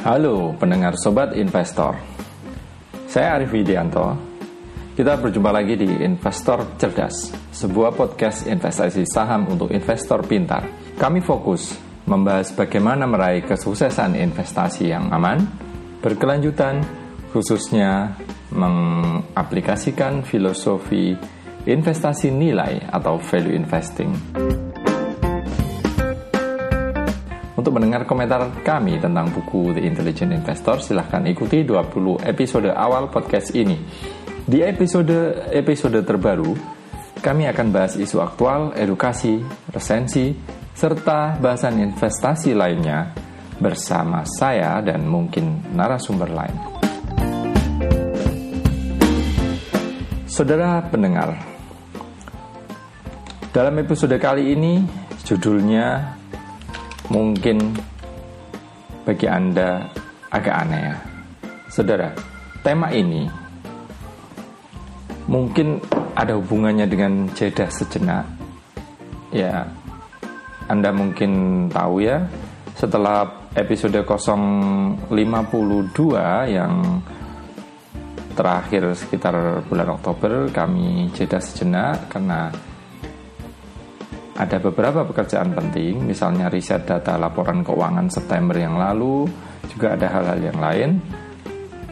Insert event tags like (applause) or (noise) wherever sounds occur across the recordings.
Halo pendengar Sobat Investor. Saya Arif Widianto. Kita berjumpa lagi di Investor Cerdas Sebuah podcast investasi saham untuk investor pintar. Kami fokus membahas bagaimana meraih kesuksesan investasi yang aman Berkelanjutan khususnya mengaplikasikan filosofi investasi nilai atau value investing Untuk mendengar komentar kami tentang buku The Intelligent Investor, silahkan ikuti 20 episode awal podcast ini. Di episode episode terbaru, kami akan bahas isu aktual, edukasi, resensi, serta bahasan investasi lainnya bersama saya dan mungkin narasumber lain. Saudara pendengar, dalam episode kali ini judulnya mungkin bagi Anda agak aneh ya. Saudara, tema ini mungkin ada hubungannya dengan jeda sejenak. Ya, Anda mungkin tahu ya, setelah episode 052 yang terakhir sekitar bulan Oktober kami jeda sejenak karena ada beberapa pekerjaan penting, misalnya riset data laporan keuangan September yang lalu, juga ada hal-hal yang lain.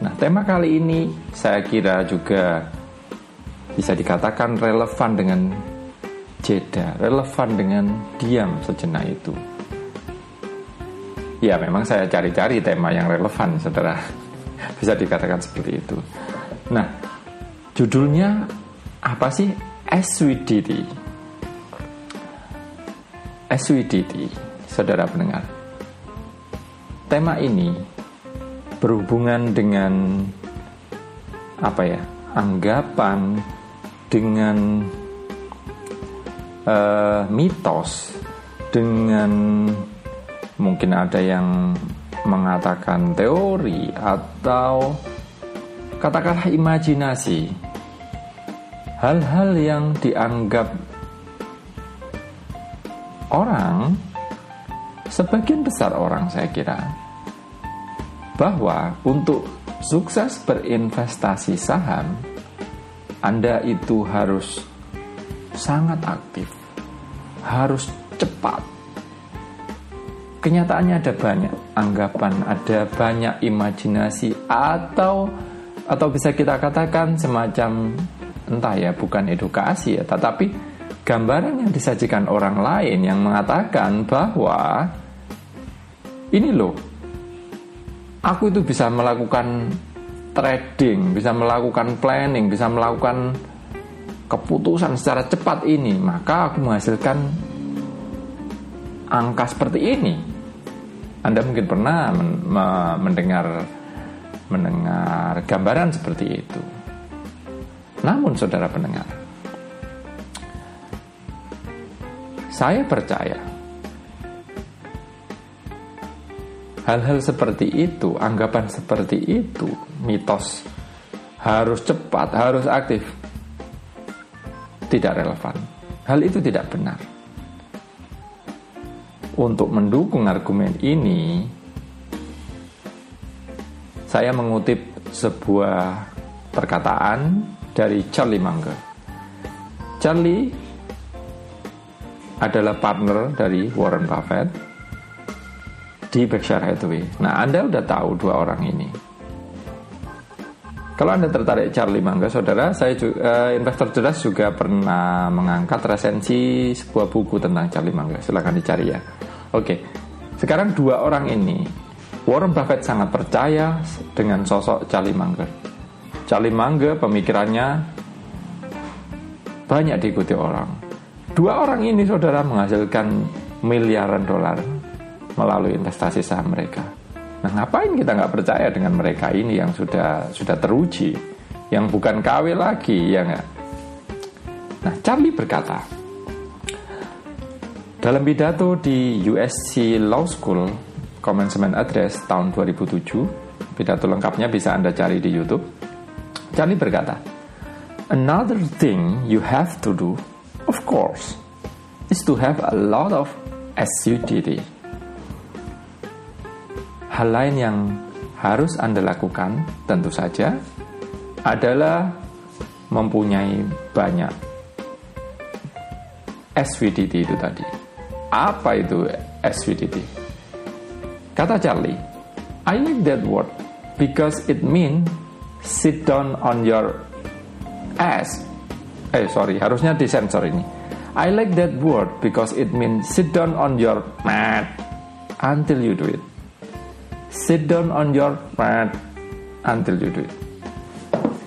Nah, tema kali ini saya kira juga bisa dikatakan relevan dengan jeda, relevan dengan diam sejenak itu. Ya, memang saya cari-cari tema yang relevan, saudara. (laughs) Bisa dikatakan seperti itu. Nah, judulnya apa sih? SWDT SWDT, saudara pendengar. Tema ini berhubungan dengan apa ya? Anggapan dengan uh, mitos dengan mungkin ada yang mengatakan teori atau katakanlah imajinasi hal-hal yang dianggap orang, sebagian besar orang saya kira, bahwa untuk sukses berinvestasi saham, Anda itu harus sangat aktif, harus cepat. Kenyataannya ada banyak anggapan, ada banyak imajinasi atau atau bisa kita katakan semacam entah ya bukan edukasi ya, tetapi gambaran yang disajikan orang lain yang mengatakan bahwa ini loh, aku itu bisa melakukan trading, bisa melakukan planning, bisa melakukan keputusan secara cepat ini, maka aku menghasilkan angka seperti ini. Anda mungkin pernah mendengar mendengar gambaran seperti itu. Namun saudara pendengar, Saya percaya hal-hal seperti itu, anggapan seperti itu, mitos harus cepat, harus aktif, tidak relevan. Hal itu tidak benar. Untuk mendukung argumen ini, saya mengutip sebuah perkataan dari Charlie Munger. Charlie adalah partner dari Warren Buffett di Berkshire Hathaway. Nah, Anda udah tahu dua orang ini. Kalau Anda tertarik Charlie Mangga, saudara, saya juga, uh, investor cerdas juga pernah mengangkat resensi sebuah buku tentang Charlie Mangga. Silahkan dicari ya. Oke, sekarang dua orang ini, Warren Buffett sangat percaya dengan sosok Charlie Munger. Charlie Munger pemikirannya banyak diikuti orang Dua orang ini saudara menghasilkan miliaran dolar melalui investasi saham mereka. Nah ngapain kita nggak percaya dengan mereka ini yang sudah sudah teruji, yang bukan KW lagi, ya nggak? Nah Charlie berkata, dalam pidato di USC Law School Commencement Address tahun 2007, pidato lengkapnya bisa Anda cari di YouTube. Charlie berkata, another thing you have to do, of course, is to have a lot of SUDD. Hal lain yang harus Anda lakukan tentu saja adalah mempunyai banyak SVDT itu tadi. Apa itu SVDT? Kata Charlie, I like that word because it means sit down on your ass. Eh sorry, harusnya disensor ini. I like that word because it means sit down on your mat until you do it. Sit down on your mat until you do it.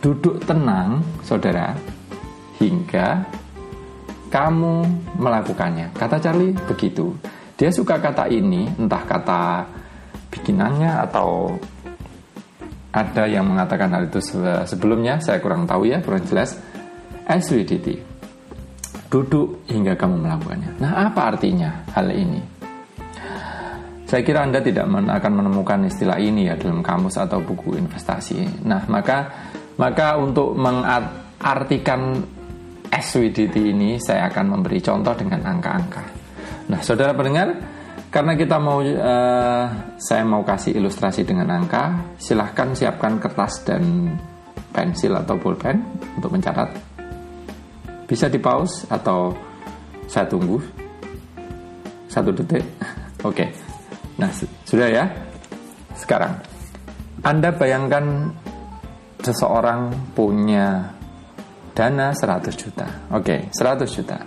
Duduk tenang, saudara, hingga kamu melakukannya. Kata Charlie begitu. Dia suka kata ini, entah kata bikinannya atau ada yang mengatakan hal itu sebelumnya, saya kurang tahu ya, kurang jelas. SWDT. Duduk hingga kamu melakukannya. Nah, apa artinya hal ini? Saya kira Anda tidak akan menemukan istilah ini ya dalam kamus atau buku investasi. Nah, maka maka untuk mengartikan SWDT ini saya akan memberi contoh dengan angka-angka. Nah, saudara pendengar, karena kita mau uh, saya mau kasih ilustrasi dengan angka, silahkan siapkan kertas dan pensil atau pulpen untuk mencatat. Bisa di pause atau saya tunggu satu detik. (laughs) Oke. Okay. Nah, sudah ya. Sekarang Anda bayangkan seseorang punya dana 100 juta. Oke, okay, 100 juta.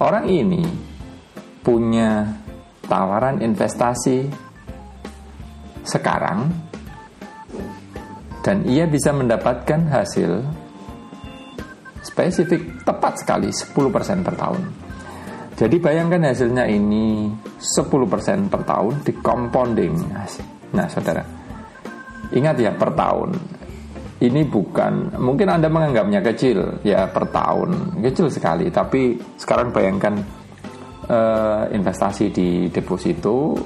Orang ini punya tawaran investasi sekarang dan ia bisa mendapatkan hasil spesifik tepat sekali 10% per tahun. Jadi bayangkan hasilnya ini 10% per tahun di compounding. Nah, Saudara. Ingat ya per tahun ini bukan mungkin Anda menganggapnya kecil ya per tahun kecil sekali tapi sekarang bayangkan uh, investasi di deposito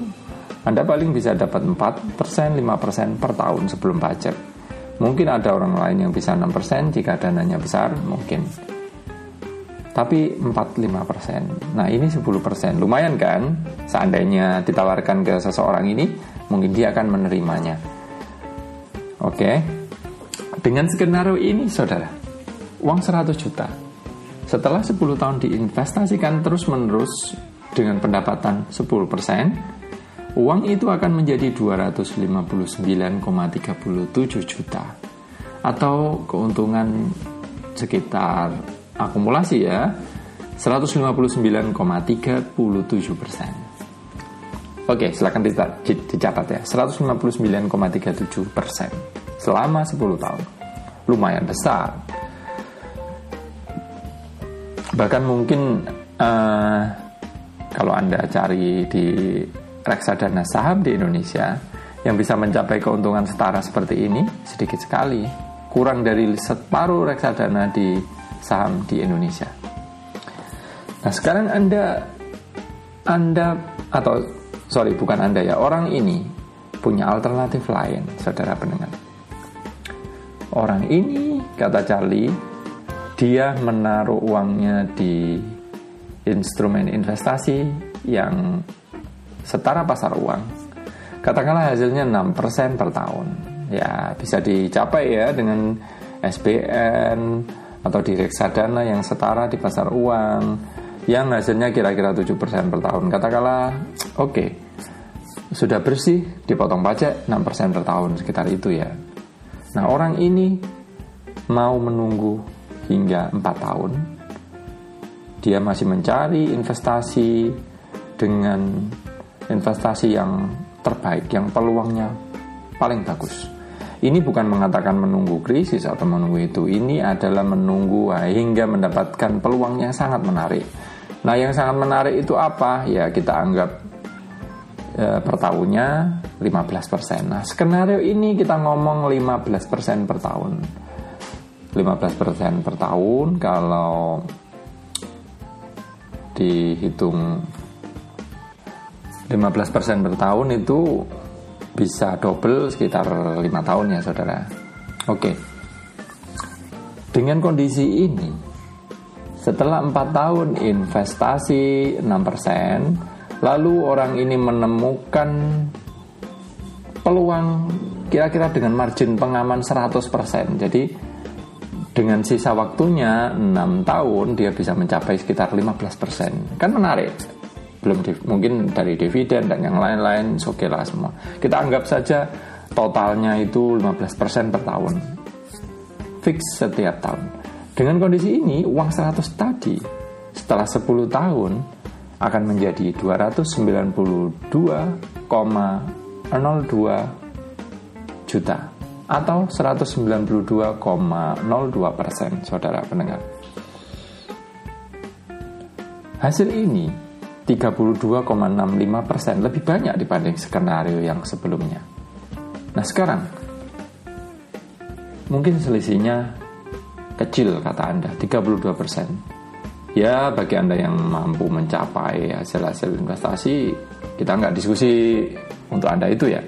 Anda paling bisa dapat 4% 5% per tahun sebelum pajak. Mungkin ada orang lain yang bisa 6% jika dananya besar mungkin. Tapi 4-5% nah ini 10% lumayan kan? Seandainya ditawarkan ke seseorang ini mungkin dia akan menerimanya. Oke? Dengan skenario ini, saudara, uang 100 juta setelah 10 tahun diinvestasikan terus-menerus dengan pendapatan 10%, uang itu akan menjadi 259,37 juta atau keuntungan sekitar akumulasi ya 159,37 persen. Oke, silakan dicatat ya 159,37 persen selama 10 tahun. Lumayan besar. Bahkan mungkin uh, kalau Anda cari di reksadana saham di Indonesia yang bisa mencapai keuntungan setara seperti ini sedikit sekali. Kurang dari separuh reksadana di saham di Indonesia. Nah, sekarang Anda Anda atau sorry bukan Anda ya, orang ini punya alternatif lain, saudara pendengar. Orang ini, kata Charlie, dia menaruh uangnya di instrumen investasi yang setara pasar uang. Katakanlah hasilnya 6% per tahun. Ya, bisa dicapai ya dengan SBN atau di reksadana yang setara di pasar uang yang hasilnya kira-kira 7% per tahun. Katakanlah, oke, okay, sudah bersih, dipotong pajak 6% per tahun, sekitar itu ya. Nah orang ini mau menunggu hingga 4 tahun. Dia masih mencari investasi dengan investasi yang terbaik, yang peluangnya paling bagus. Ini bukan mengatakan menunggu krisis atau menunggu itu. Ini adalah menunggu hingga mendapatkan peluang yang sangat menarik. Nah, yang sangat menarik itu apa? Ya, kita anggap e, per tahunnya 15%. Nah, skenario ini kita ngomong 15% per tahun. 15% per tahun kalau dihitung 15% per tahun itu bisa double sekitar 5 tahun ya saudara. Oke. dengan kondisi ini, setelah empat tahun investasi 6%, lalu orang ini menemukan peluang kira-kira dengan margin pengaman 100%. Jadi dengan sisa waktunya 6 tahun dia bisa mencapai sekitar 15%. Kan menarik. Belum di, mungkin dari dividen dan yang lain-lain oke lah semua. Kita anggap saja totalnya itu 15% per tahun. Fix setiap tahun. Dengan kondisi ini uang 100 tadi setelah 10 tahun akan menjadi 292,02 juta atau 192,02 persen, saudara pendengar. Hasil ini 32,65 persen lebih banyak dibanding skenario yang sebelumnya. Nah sekarang, mungkin selisihnya kecil kata Anda, 32 persen. Ya bagi Anda yang mampu mencapai hasil-hasil investasi, kita nggak diskusi untuk Anda itu ya.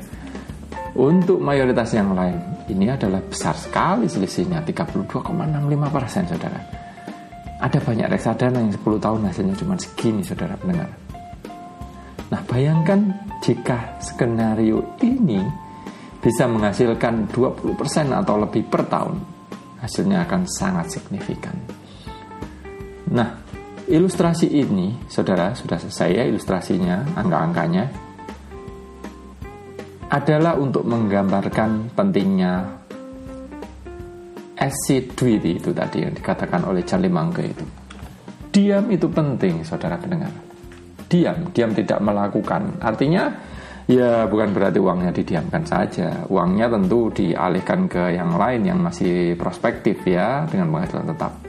Untuk mayoritas yang lain, ini adalah besar sekali selisihnya 32,65 persen saudara. Ada banyak reksadana yang 10 tahun hasilnya cuma segini saudara pendengar. Nah bayangkan jika skenario ini bisa menghasilkan 20% atau lebih per tahun, hasilnya akan sangat signifikan. Nah, ilustrasi ini, saudara, sudah selesai ya ilustrasinya, angka-angkanya adalah untuk menggambarkan pentingnya assiduity itu tadi yang dikatakan oleh Charlie Munger itu. Diam itu penting, saudara pendengar. Diam, diam tidak melakukan. Artinya, ya bukan berarti uangnya didiamkan saja. Uangnya tentu dialihkan ke yang lain yang masih prospektif ya, dengan penghasilan tetap.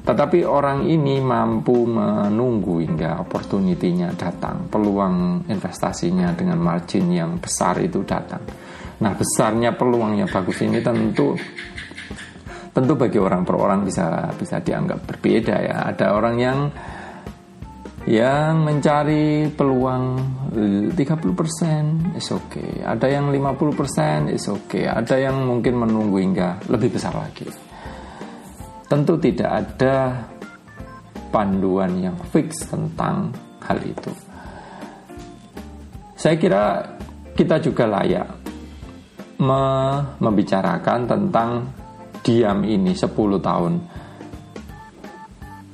Tetapi orang ini mampu menunggu hingga opportunity-nya datang, peluang investasinya dengan margin yang besar itu datang. Nah, besarnya peluang yang bagus ini tentu tentu bagi orang per orang bisa bisa dianggap berbeda ya. Ada orang yang yang mencari peluang 30% is okay. Ada yang 50% is okay. Ada yang mungkin menunggu hingga lebih besar lagi tentu tidak ada panduan yang fix tentang hal itu. Saya kira kita juga layak membicarakan tentang diam ini 10 tahun.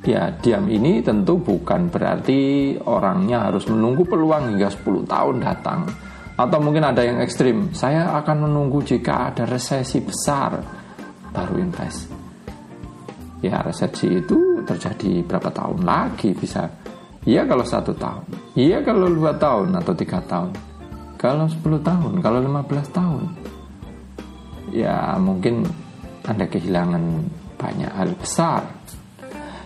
Ya, diam ini tentu bukan berarti orangnya harus menunggu peluang hingga 10 tahun datang. Atau mungkin ada yang ekstrim, saya akan menunggu jika ada resesi besar baru invest ya resepsi itu terjadi berapa tahun lagi bisa? Iya kalau satu tahun. Iya kalau dua tahun atau tiga tahun. Kalau 10 tahun kalau 15 tahun. Ya mungkin anda kehilangan banyak hal besar.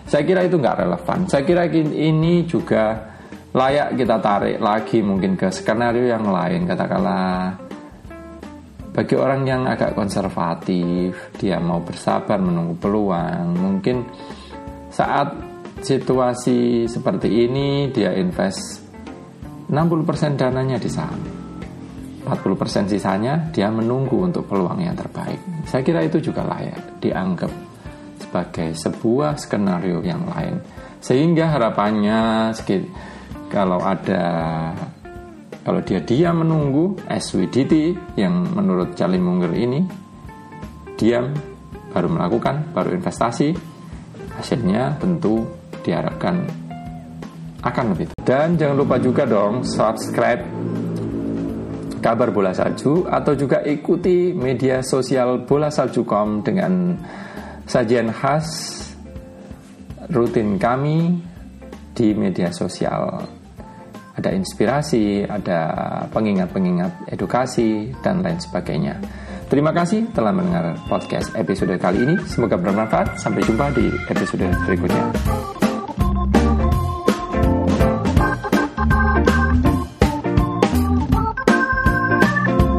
Saya kira itu nggak relevan. Saya kira ini juga layak kita tarik lagi mungkin ke skenario yang lain. Katakanlah bagi orang yang agak konservatif, dia mau bersabar menunggu peluang. Mungkin saat situasi seperti ini dia invest 60% dananya di saham. 40% sisanya dia menunggu untuk peluang yang terbaik. Saya kira itu juga layak dianggap sebagai sebuah skenario yang lain. Sehingga harapannya kalau ada kalau dia diam menunggu SWDT yang menurut Charlie Munger ini diam baru melakukan baru investasi hasilnya tentu diharapkan akan lebih dan jangan lupa juga dong subscribe kabar bola salju atau juga ikuti media sosial bola salju.com dengan sajian khas rutin kami di media sosial ada inspirasi, ada pengingat-pengingat edukasi, dan lain sebagainya. Terima kasih telah mendengar podcast episode kali ini. Semoga bermanfaat. Sampai jumpa di episode berikutnya.